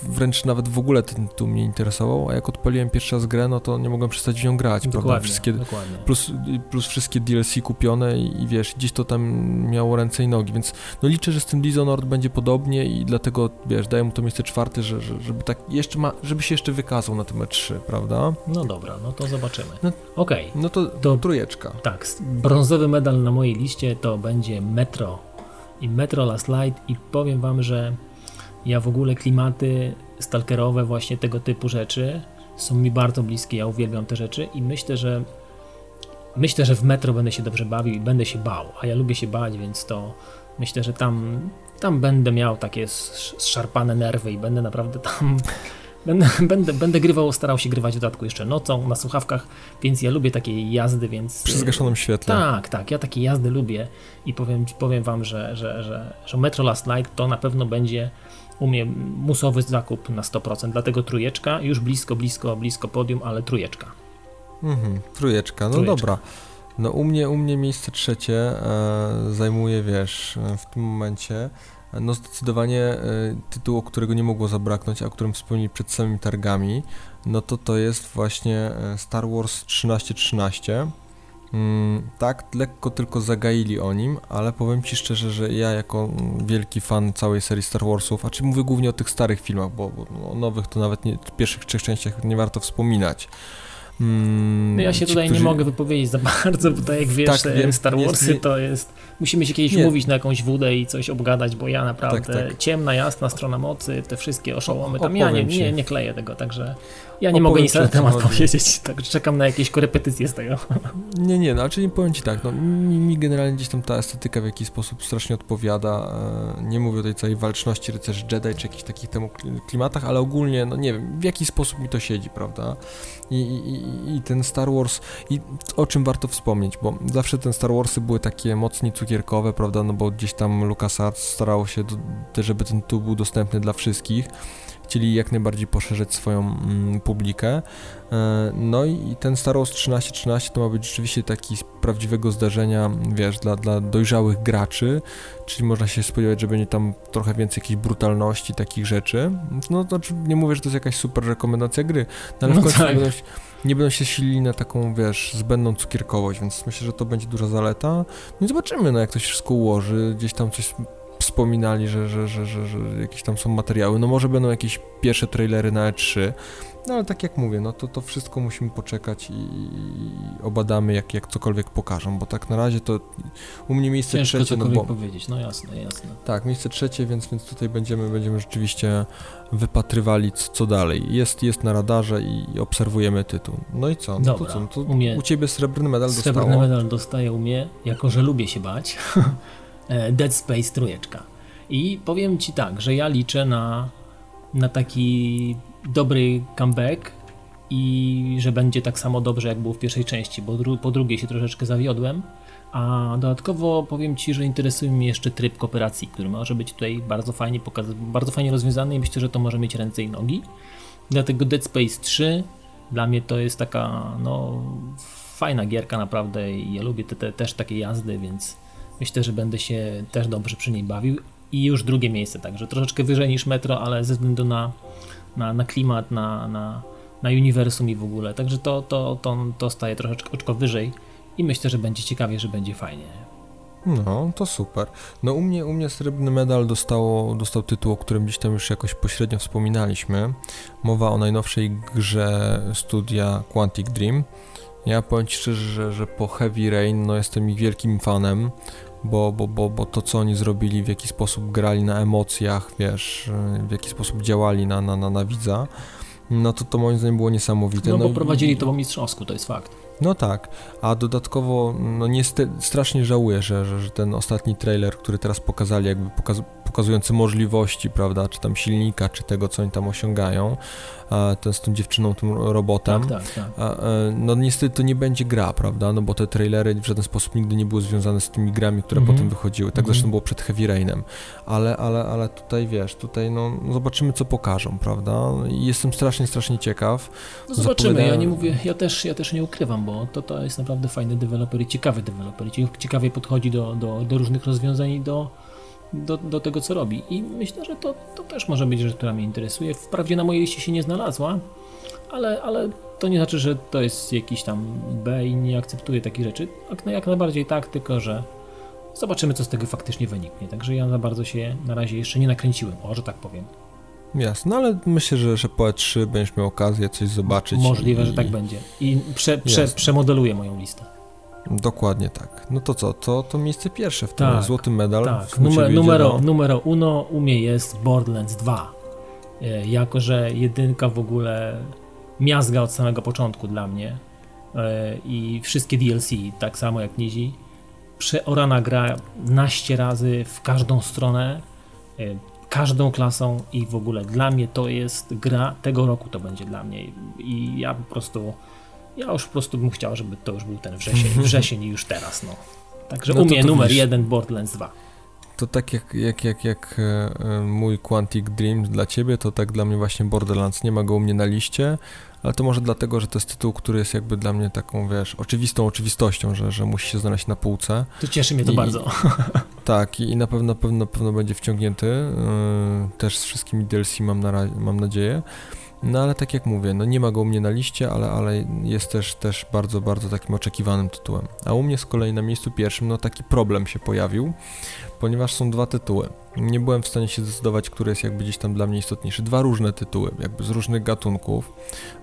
wręcz nawet w ogóle ten tu mnie interesował, a jak odpaliłem pierwszy raz grę, no to nie mogłem przestać w nią grać, dokładnie, prawda? Wszystkie, dokładnie. Plus, plus wszystkie DLC kupione i, i, wiesz, gdzieś to tam miało ręce i nogi, więc no liczę, że z tym Dishonored będzie podobnie i dlatego, wiesz, daję mu to miejsce czwarte, że, że, żeby tak jeszcze ma, żeby się jeszcze wykazał na tym E3, prawda? No dobra, no to zobaczymy. No, Okej. Okay. No to, to trójeczka. Tak, brązowy medal na mojej liście to będzie Metro i Metro Last Light i powiem wam, że ja w ogóle klimaty stalkerowe, właśnie tego typu rzeczy są mi bardzo bliskie. Ja uwielbiam te rzeczy i myślę, że myślę, że w metro będę się dobrze bawił i będę się bał. A ja lubię się bać, więc to myślę, że tam, tam będę miał takie zszarpane nerwy i będę naprawdę tam Będę, będę, będę grywał, starał się grywać w dodatku jeszcze nocą na słuchawkach, więc ja lubię takie jazdy, więc... Przy zgaszonym świetle. Tak, tak, ja takie jazdy lubię i powiem, powiem wam, że, że, że, że Metro Last Light to na pewno będzie u mnie musowy zakup na 100%, dlatego trójeczka, już blisko, blisko, blisko podium, ale trójeczka. Mhm, trójeczka, no trójeczka. dobra. No u mnie, u mnie miejsce trzecie e, zajmuje, wiesz, w tym momencie no zdecydowanie e, tytuł, którego nie mogło zabraknąć, a o którym wspomnieli przed samymi targami, no to to jest właśnie e, Star Wars 1313. Mm, tak, lekko tylko zagaili o nim, ale powiem Ci szczerze, że ja jako mm, wielki fan całej serii Star Warsów, a czy mówię głównie o tych starych filmach, bo, bo no, o nowych to nawet nie, w pierwszych trzech częściach nie warto wspominać. Mm, no ja się tutaj którzy... nie mogę wypowiedzieć za bardzo, bo tak jak wiesz, tak, wiem, Star Warsy jest, to jest... Musimy się kiedyś nie. mówić na jakąś wódę i coś obgadać, bo ja naprawdę tak, tak. ciemna, jasna strona mocy, te wszystkie oszołomy, tam ja nie, nie, nie kleję tego, także ja nie mogę nic na ten temat powiedzieć, także czekam na jakieś korepetycje z tego. Nie, nie, no, czyli powiem Ci tak, no, mi, mi, generalnie gdzieś tam ta estetyka w jakiś sposób strasznie odpowiada, e, nie mówię o tej całej walczności rycerzy Jedi, czy jakichś takich temu klimatach, ale ogólnie, no nie wiem, w jaki sposób mi to siedzi, prawda? I, i, i ten Star Wars, i o czym warto wspomnieć, bo zawsze ten Star Warsy były takie mocniej cukierkowe, prawda, no bo gdzieś tam LucasArts starało się, do, żeby ten tu był dostępny dla wszystkich, chcieli jak najbardziej poszerzyć swoją mm, publikę. E, no i ten Star Wars 1313 to ma być rzeczywiście taki z prawdziwego zdarzenia, wiesz, dla, dla dojrzałych graczy, czyli można się spodziewać, że będzie tam trochę więcej jakiejś brutalności, takich rzeczy. No to nie mówię, że to jest jakaś super rekomendacja gry, no ale no w końcu tak. Nie, będą się, silili na taką, wiesz, zbędną cukierkowość, więc myślę, że to będzie duża zaleta. No i zobaczymy, no jak to się wszystko ułoży, gdzieś tam coś wspominali, że, że, że, że jakieś tam są materiały. No może będą jakieś pierwsze trailery na E3, no ale tak jak mówię, no to, to wszystko musimy poczekać i, i obadamy, jak, jak cokolwiek pokażą, bo tak na razie to u mnie miejsce Ciężko trzecie. no bo powiedzieć, no jasne, jasne. Tak, miejsce trzecie, więc, więc tutaj będziemy, będziemy rzeczywiście wypatrywali co, co dalej. Jest, jest na radarze i obserwujemy tytuł. No i co? No Dobra, to co? No to u, mnie u ciebie srebrny medal Srebrny dostało. medal dostaje u mnie, jako że lubię się bać. E, Dead Space trójeczka. I powiem Ci tak, że ja liczę na, na taki dobry comeback i że będzie tak samo dobrze, jak było w pierwszej części, bo dru po drugiej się troszeczkę zawiodłem. A dodatkowo powiem Ci, że interesuje mnie jeszcze tryb kooperacji, który może być tutaj bardzo fajnie bardzo fajnie rozwiązany i myślę, że to może mieć ręce i nogi. Dlatego Dead Space 3 dla mnie to jest taka no fajna gierka naprawdę i ja lubię te, te, też takie jazdy, więc Myślę, że będę się też dobrze przy niej bawił. I już drugie miejsce, także troszeczkę wyżej niż Metro, ale ze względu na, na, na klimat, na, na, na uniwersum i w ogóle. Także to, to, to, to staje troszeczkę oczko wyżej i myślę, że będzie ciekawie, że będzie fajnie. No, to super. No u mnie, u mnie srebrny medal dostało, dostał tytuł, o którym gdzieś tam już jakoś pośrednio wspominaliśmy. Mowa o najnowszej grze studia Quantic Dream. Ja powiem Ci szczerze, że, że po Heavy Rain no jestem ich wielkim fanem bo, bo, bo, bo to, co oni zrobili, w jaki sposób grali na emocjach, wiesz, w jaki sposób działali na, na, na, na widza, no to to moim zdaniem było niesamowite. No, no bo prowadzili to po mistrzowsku, to jest fakt. No tak, a dodatkowo, no niestety, strasznie żałuję, że, że, że ten ostatni trailer, który teraz pokazali, jakby pokaz pokazujący możliwości, prawda, czy tam silnika, czy tego, co oni tam osiągają, ten z tą dziewczyną, tym robotem. Tak, tak, tak. E, no niestety to nie będzie gra, prawda, no bo te trailery w żaden sposób nigdy nie były związane z tymi grami, które Mhm. potem wychodziły. Tak Mhm. zresztą było przed Heavy Rainem. Ale, ale, ale tutaj, wiesz, tutaj no zobaczymy, co pokażą, prawda, jestem strasznie, strasznie ciekaw. No zobaczymy, ja nie mówię, ja też, ja też nie ukrywam, bo to, to jest naprawdę fajny deweloper i ciekawy deweloper ciekawie podchodzi do, do, do różnych rozwiązań i do, do, do tego, co robi. I myślę, że to, to też może być rzecz, która mnie interesuje. Wprawdzie na mojej liście się nie znalazła, ale, ale to nie znaczy, że to jest jakiś tam B i nie akceptuję takich rzeczy. Jak, jak najbardziej tak, tylko że zobaczymy, co z tego faktycznie wyniknie. Także ja za bardzo się na razie jeszcze nie nakręciłem, o, że tak powiem. Jasne, no ale myślę, że, że po E3 będziesz miał okazję coś zobaczyć. Możliwe, i, że tak będzie. I prze, prze, przemodeluję moją listę. Dokładnie tak. No to co, to, to miejsce pierwsze w tym Tak, złoty medal. Tak, numer, numero, no. numero uno u mnie jest Borderlands 2. E, Jako, że jedynka w ogóle miazga od samego początku dla mnie e, i wszystkie DLC, tak samo jak Nizi, przeorana gra naście razy w każdą stronę, e, każdą klasą i w ogóle dla mnie to jest gra, tego roku to będzie dla mnie i ja po prostu, ja już po prostu bym chciał, żeby to już był ten wrzesień, wrzesień i już teraz, no. Także No u mnie numer widzisz. jeden Borderlands 2. To tak jak, jak, jak, jak e, e, mój Quantic Dream dla ciebie, to tak dla mnie właśnie Borderlands. Nie ma go u mnie na liście, ale to może dlatego, że to jest tytuł, który jest jakby dla mnie taką, wiesz, oczywistą oczywistością, że, że musi się znaleźć na półce. To cieszy mnie to I- bardzo. Tak, i, i na pewno, na pewno, na pewno będzie wciągnięty. Yy, też z wszystkimi DLC mam, na, mam nadzieję. No ale tak jak mówię, no nie ma go u mnie na liście, ale, ale jest też, też bardzo, bardzo takim oczekiwanym tytułem. A u mnie z kolei na miejscu pierwszym, no taki problem się pojawił, ponieważ są dwa tytuły. Nie byłem w stanie się zdecydować, który jest jakby gdzieś tam dla mnie istotniejszy. Dwa różne tytuły, jakby z różnych gatunków,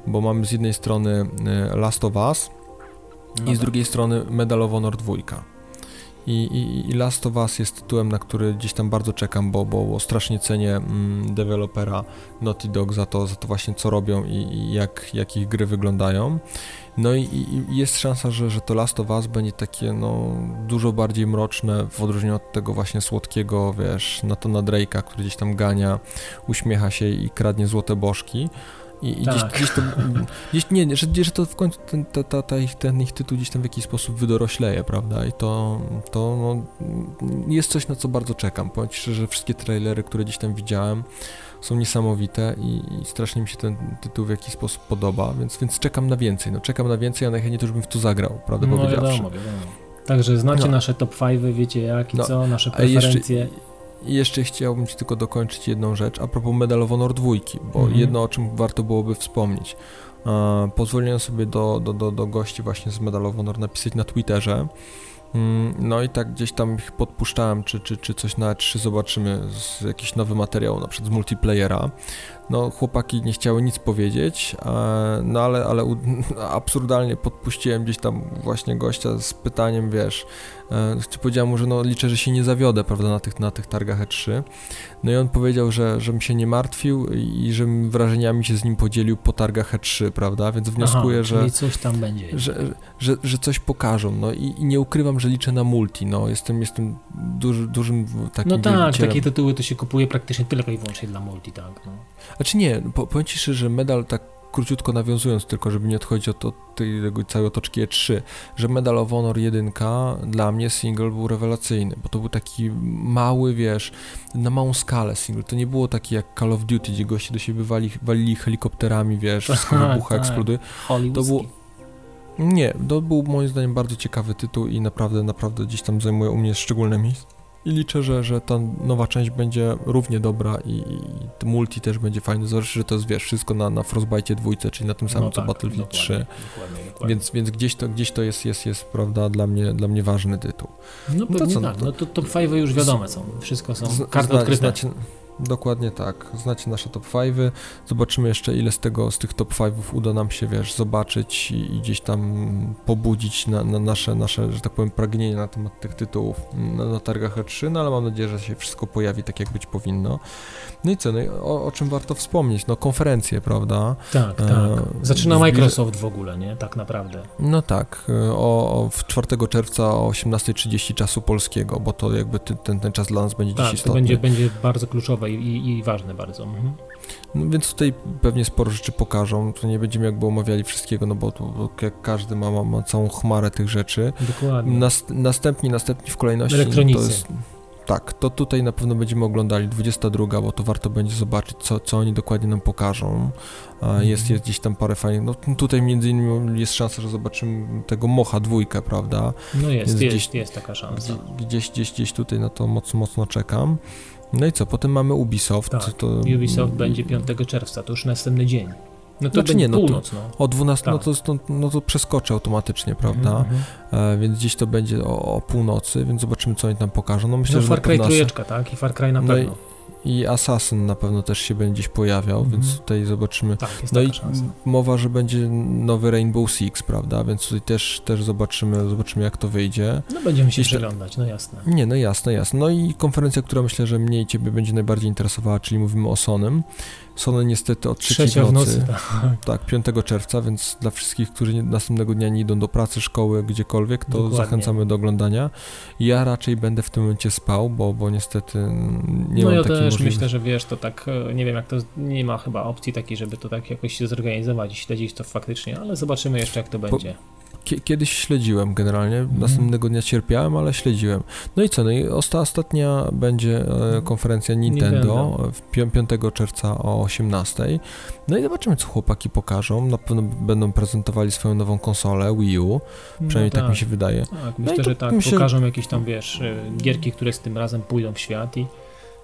bo mamy z jednej strony y, Last of Us i z drugiej strony Medal of Honor 2. I, i, I Last of Us jest tytułem, na który gdzieś tam bardzo czekam, bo, bo, bo strasznie cenię mm, dewelopera Naughty Dog za to, za to właśnie co robią i, i jak, jak ich gry wyglądają. No i, i jest szansa, że, że to Last of Us będzie takie no dużo bardziej mroczne w odróżnieniu od tego właśnie słodkiego, wiesz, Natana Drake'a, który gdzieś tam gania, uśmiecha się i kradnie złote bożki. I, i gdzieś, Tak. gdzieś to, gdzieś, nie, że, że to w końcu ten, ta, ta, ta ich, ten ich tytuł gdzieś tam w jakiś sposób wydorośleje, prawda? I to, to no, jest coś, na co bardzo czekam. Powiem Ci szczerze, że wszystkie trailery, które gdzieś tam widziałem, są niesamowite i, i strasznie mi się ten tytuł w jakiś sposób podoba, więc, więc czekam na więcej. No, czekam na więcej, a najchętniej też bym w to zagrał, prawdę No powiedziawszy. wiadomo, wiadomo. Także znacie No. nasze top 5, wiecie jak i No, co, nasze a jeszcze- preferencje. I jeszcze chciałbym Ci tylko dokończyć jedną rzecz a propos Medal of Honor 2, bo Mhm. jedno o czym warto byłoby wspomnieć. E, pozwoliłem sobie do, do, do, do gości właśnie z Medal of Honor napisać na Twitterze. Mm, No i tak gdzieś tam ich podpuszczałem, czy, czy, czy coś na E3 zobaczymy, z jakiś nowy materiał, na przykład z multiplayera. No chłopaki nie chciały nic powiedzieć, no ale, ale absurdalnie podpuściłem gdzieś tam właśnie gościa z pytaniem, wiesz, e, czy powiedziałem mu, że no liczę, że się nie zawiodę, prawda, na tych, na tych targach E3. No i on powiedział, że, żebym się nie martwił i żebym wrażeniami się z nim podzielił po targach E3, prawda, więc wnioskuję, Aha, że coś tam będzie. że, że, że coś pokażą, no i, i nie ukrywam, że liczę na multi, no jestem, jestem duży, dużym takim no tak, wielbicielem. takie tytuły to się kupuje praktycznie tylko i wyłącznie dla multi, tak. No. Znaczy nie, po, powiem Ci szczerze, że medal tak króciutko nawiązując tylko, żeby nie odchodzić od, od tej tego całej otoczki E3, że Medal of Honor 1 dla mnie single był rewelacyjny, bo to był taki mały, wiesz, na małą skalę single, to nie było taki jak Call of Duty, gdzie goście do siebie wali, walili helikopterami, wiesz, wszystko Tak, wybucha, tak. eksploduje. Hollywoodzki. To było- Nie, to był moim zdaniem bardzo ciekawy tytuł i naprawdę, naprawdę gdzieś tam zajmuje u mnie szczególne miejsce. I liczę, że, że ta nowa część będzie równie dobra i, i to multi też będzie fajny. Zależy, że to jest, wiesz, wszystko na, na Frostbite 2, czyli na tym samym no co tak, Battlefield dokładnie, 3. Dokładnie, dokładnie. Więc, więc gdzieś to, gdzieś to jest, jest, jest, prawda, dla mnie, dla mnie ważny tytuł. no to pewnie co, tak, no to- no to top 5 już wiadome są, wszystko są, karty odkryte. Dokładnie tak. Znacie nasze top 5. Zobaczymy jeszcze, ile z tego, z tych top 5 uda nam się, wiesz, zobaczyć i, i gdzieś tam pobudzić na, na, nasze, nasze, że tak powiem, pragnienie na temat tych tytułów na, na targach E3, no ale mam nadzieję, że się wszystko pojawi tak, jak być powinno. No i co, no o, o czym warto wspomnieć? No konferencje, prawda? Tak, tak. E, Zaczyna Microsoft w ogóle, nie? Tak naprawdę. No tak. E, o, o 4 czerwca o 18.30 czasu polskiego, bo to jakby ten, ten czas dla nas będzie tak, dziś istotny. to będzie, będzie bardzo kluczowe i, i ważne bardzo. Mhm. No więc tutaj pewnie sporo rzeczy pokażą, to nie będziemy jakby omawiali wszystkiego, no bo, to, jak każdy ma, ma, ma, całą chmarę tych rzeczy. Dokładnie. Nas, następni, następni w kolejności. Elektronicy. To jest, tak, to tutaj na pewno będziemy oglądali 22, bo to warto będzie zobaczyć, co, co oni dokładnie nam pokażą. Mhm. Jest, jest gdzieś tam parę fajnych, no tutaj między innymi jest szansa, że zobaczymy tego Mocha dwójkę, prawda? No jest, jest, jest, jest taka szansa. Gdzieś, gdzieś, gdzieś tutaj na to mocno, mocno czekam. No i co, potem mamy Ubisoft. Tak, to... Ubisoft będzie 5 czerwca, to już następny dzień. No to znaczy nie, no północ, no. O 12, no tak. no, to, no, no to przeskoczę automatycznie, prawda? Mm -hmm. e, więc gdzieś to będzie o, o, północy, więc zobaczymy, co oni tam pokażą. No myślę, no, że Far Cry trójeczka, tak? I Far Cry na no pewno. I, i Assassin na pewno też się będzie gdzieś pojawiał, mm -hmm. więc tutaj zobaczymy. Tak, no i szansa. mowa, że będzie nowy Rainbow Six, prawda? Więc tutaj też, też zobaczymy, zobaczymy jak to wyjdzie. No będziemy się przyglądać, no jasne. Nie, no jasne, jasne. No i konferencja, która myślę, że mnie i Ciebie będzie najbardziej interesowała, czyli mówimy o Sonym. Sony niestety od trzeciej w nocy, tak. tak, 5 czerwca, więc dla wszystkich, którzy nie, następnego dnia nie idą do pracy, szkoły, gdziekolwiek, to Dokładnie. zachęcamy do oglądania. Ja raczej będę w tym momencie spał, bo, bo niestety nie no mam ja takiej też możliwości. myślę, że wiesz, to tak, e, nie wiem jak to, nie ma chyba opcji takiej, żeby to tak jakoś się zorganizować i śledzić to faktycznie, ale zobaczymy jeszcze jak to będzie. Kiedyś śledziłem generalnie, mm. następnego dnia cierpiałem, ale śledziłem. No i co, no i osta ostatnia będzie e, mhm. konferencja Nintendo, Nintendo. w 5 czerwca o 18. No i zobaczymy, co chłopaki pokażą. Na pewno będą prezentowali swoją nową konsolę Wii U, no przynajmniej tak. tak. mi się wydaje. Tak, myślę, no że tak, myślę... pokażą jakieś tam, wiesz, e, gierki, które z tym razem pójdą w świat i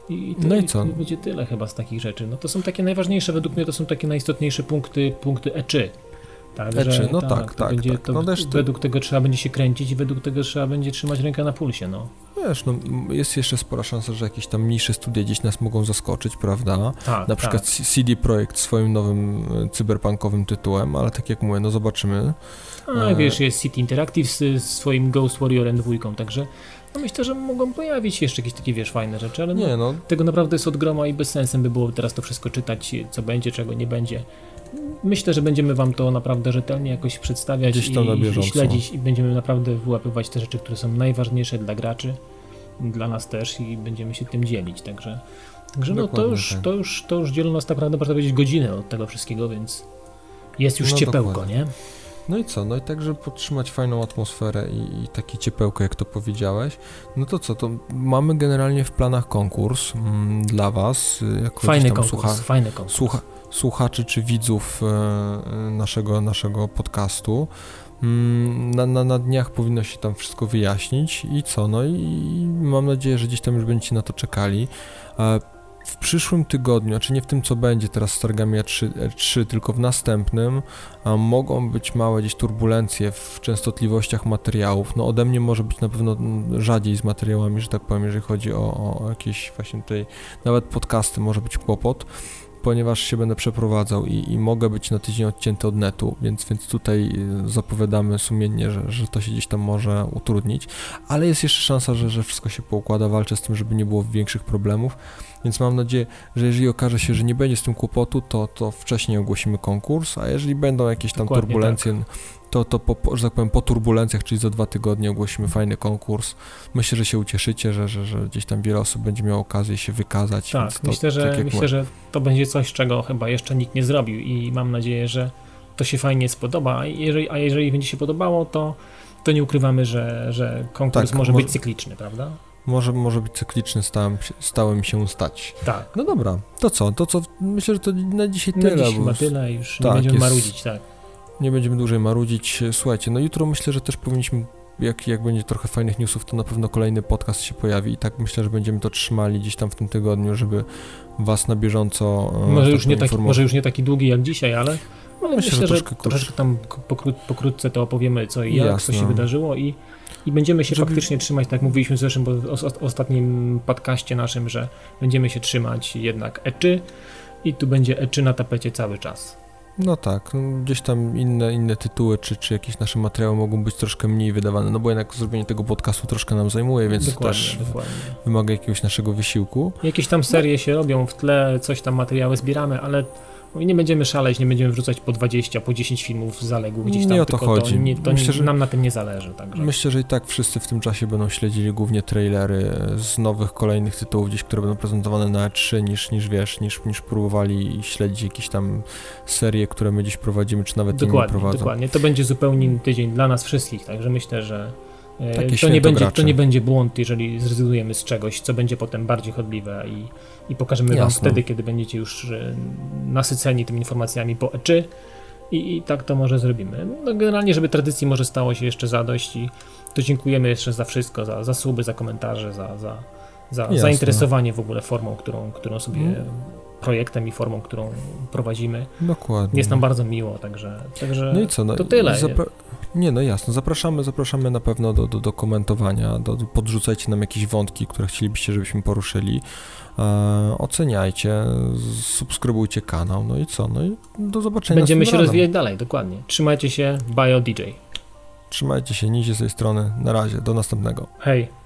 i, to, no i co? I będzie tyle chyba z takich rzeczy. No to są takie najważniejsze, według mnie to są takie najistotniejsze punkty, punkty E3. Także, no tak, tak, tak. Będzie, tak. To, no według tego trzeba będzie się kręcić i według tego trzeba będzie trzymać rękę na pulsie, no. Wiesz, no, jest jeszcze spora szansa, że jakieś tam mniejsze studia gdzieś nas mogą zaskoczyć, prawda? Tak, Na przykład tak. CD Projekt swoim nowym e, cyberpunkowym tytułem, ale tak jak mówię, no zobaczymy. A e... wiesz, jest City Interactive z swoim Ghost Warriorem dwójką, także no myślę, że mogą pojawić się jeszcze jakieś takie, wiesz, fajne rzeczy, ale no, nie, no. tego naprawdę jest od groma i bez sensem by było teraz to wszystko czytać, co będzie, czego nie będzie myślę, że będziemy Wam to naprawdę rzetelnie jakoś przedstawiać i, i, śledzić i będziemy naprawdę wyłapywać te rzeczy, które są najważniejsze dla graczy, dla nas też i będziemy się tym dzielić, także, także no, to, już, tak. to, już, to już dzielą nas tak naprawdę, można powiedzieć, godzinę od tego wszystkiego, więc jest już no, ciepełko, dokładnie. nie? No i co? No i tak, żeby podtrzymać fajną atmosferę i, i takie ciepełko, jak to powiedziałeś, no to co? To mamy generalnie w planach konkurs mm, dla Was. Y, jako fajny konkurs, słucha, fajny konkurs. Słucha, słuchaczy czy widzów e, e, naszego, naszego podcastu. Mm, na, na, na dniach powinno się tam wszystko wyjaśnić i co? No i mam nadzieję, że gdzieś tam już będziecie na to czekali. E, w przyszłym tygodniu, czy nie w tym co będzie teraz z targami E3, E3 tylko w następnym, mogą być małe gdzieś turbulencje w częstotliwościach materiałów. No ode mnie może być na pewno rzadziej z materiałami, że tak powiem, jeżeli chodzi o, o jakieś właśnie tutaj, nawet podcasty może być kłopot ponieważ się będę przeprowadzał i, i, mogę być na tydzień odcięty od netu, więc, więc tutaj y, zapowiadamy sumiennie, że, że to się gdzieś tam może utrudnić, ale jest jeszcze szansa, że, że wszystko się poukłada, walczę z tym, żeby nie było większych problemów, więc mam nadzieję, że jeżeli okaże się, że nie będzie z tym kłopotu, to, to wcześniej ogłosimy konkurs, a jeżeli będą jakieś tam Dokładnie turbulencje, tak to, to po, że tak powiem, po turbulencjach, czyli za dwa tygodnie ogłosimy fajny konkurs. Myślę, że się ucieszycie, że, że, że gdzieś tam wiele osób będzie miało okazję się wykazać. Tak, to, myślę, że, tak myślę że to będzie coś, czego chyba jeszcze nikt nie zrobił i mam nadzieję, że to się fajnie spodoba, a jeżeli, a jeżeli będzie się podobało, to, to nie ukrywamy, że, że konkurs tak, może być cykliczny, prawda? Może, może być cykliczny, stałem, stałem się stać. Tak. No dobra, to co? To co? Myślę, że to na dzisiaj tyle. Na dziś chyba tyle, już tak, nie będziemy jest... marudzić, tak nie będziemy dłużej marudzić. Słuchajcie, no jutro myślę, że też powinniśmy, jak, jak będzie trochę fajnych newsów, to na pewno kolejny podcast się pojawi i tak myślę, że będziemy to trzymali gdzieś tam w tym tygodniu, żeby was na bieżąco e, może, już nie, taki, może już nie taki długi jak dzisiaj, ale No, myślę, myślę, że, troszkę, troszkę tam pokró pokrótce to opowiemy co i jak, Jasne. co się wydarzyło i, i będziemy się Żeby... faktycznie trzymać, tak jak mówiliśmy w zeszłym, bo o, ostatnim podcaście naszym, że będziemy się trzymać jednak eczy i tu będzie eczy na tapecie cały czas. No tak, no gdzieś tam inne, inne tytuły, czy, czy jakieś nasze materiały mogą być troszkę mniej wydawane, no bo jednak zrobienie tego podcastu troszkę nam zajmuje, więc dokładnie, też dokładnie. wymaga jakiegoś naszego wysiłku. Jakieś tam serie się robią w tle, coś tam materiały zbieramy, ale nie będziemy szaleć, nie będziemy wrzucać po 20, po 10 filmów zaległych gdzieś tam. Nie o to chodzi. To, nie, to myślę, że, nam na tym nie zależy. Także. Myślę, że i tak wszyscy w tym czasie będą śledzili głównie trailery z nowych, kolejnych tytułów gdzieś, które będą prezentowane na E3 niż, niż wiesz, niż, niż próbowali śledzić jakieś tam serie, które my dziś prowadzimy, czy nawet dokładnie, inni prowadzą. Dokładnie, to będzie zupełnie inny tydzień dla nas wszystkich, także myślę, że e, to nie, będzie, to nie będzie błąd, jeżeli zrezygnujemy z czegoś, co będzie potem bardziej chodliwe i i pokażemy Jasne. Wam wtedy, kiedy będziecie już e, nasyceni tymi informacjami po eczy i, i tak to może zrobimy. No, generalnie, żeby tradycji może stało się jeszcze zadość i to dziękujemy jeszcze za wszystko, za, za suby, za komentarze, za, za, za zainteresowanie w ogóle formą, którą, którą sobie hmm. Projektem i formą, którą prowadzimy. Dokładnie. Jest nam bardzo miło, także, także no i co, no, to tyle. Zapra nie, no jasno, zapraszamy, zapraszamy na pewno do, do, do komentowania, do, do, podrzucajcie nam jakieś wątki, które chcielibyście, żebyśmy poruszyli. E, oceniajcie, subskrybujcie kanał, no i co? No i do zobaczenia. Będziemy się rozwijać dalej, dokładnie. Trzymajcie się, bio DJ. Trzymajcie się, nizie z tej strony. Na razie, do następnego. Hej.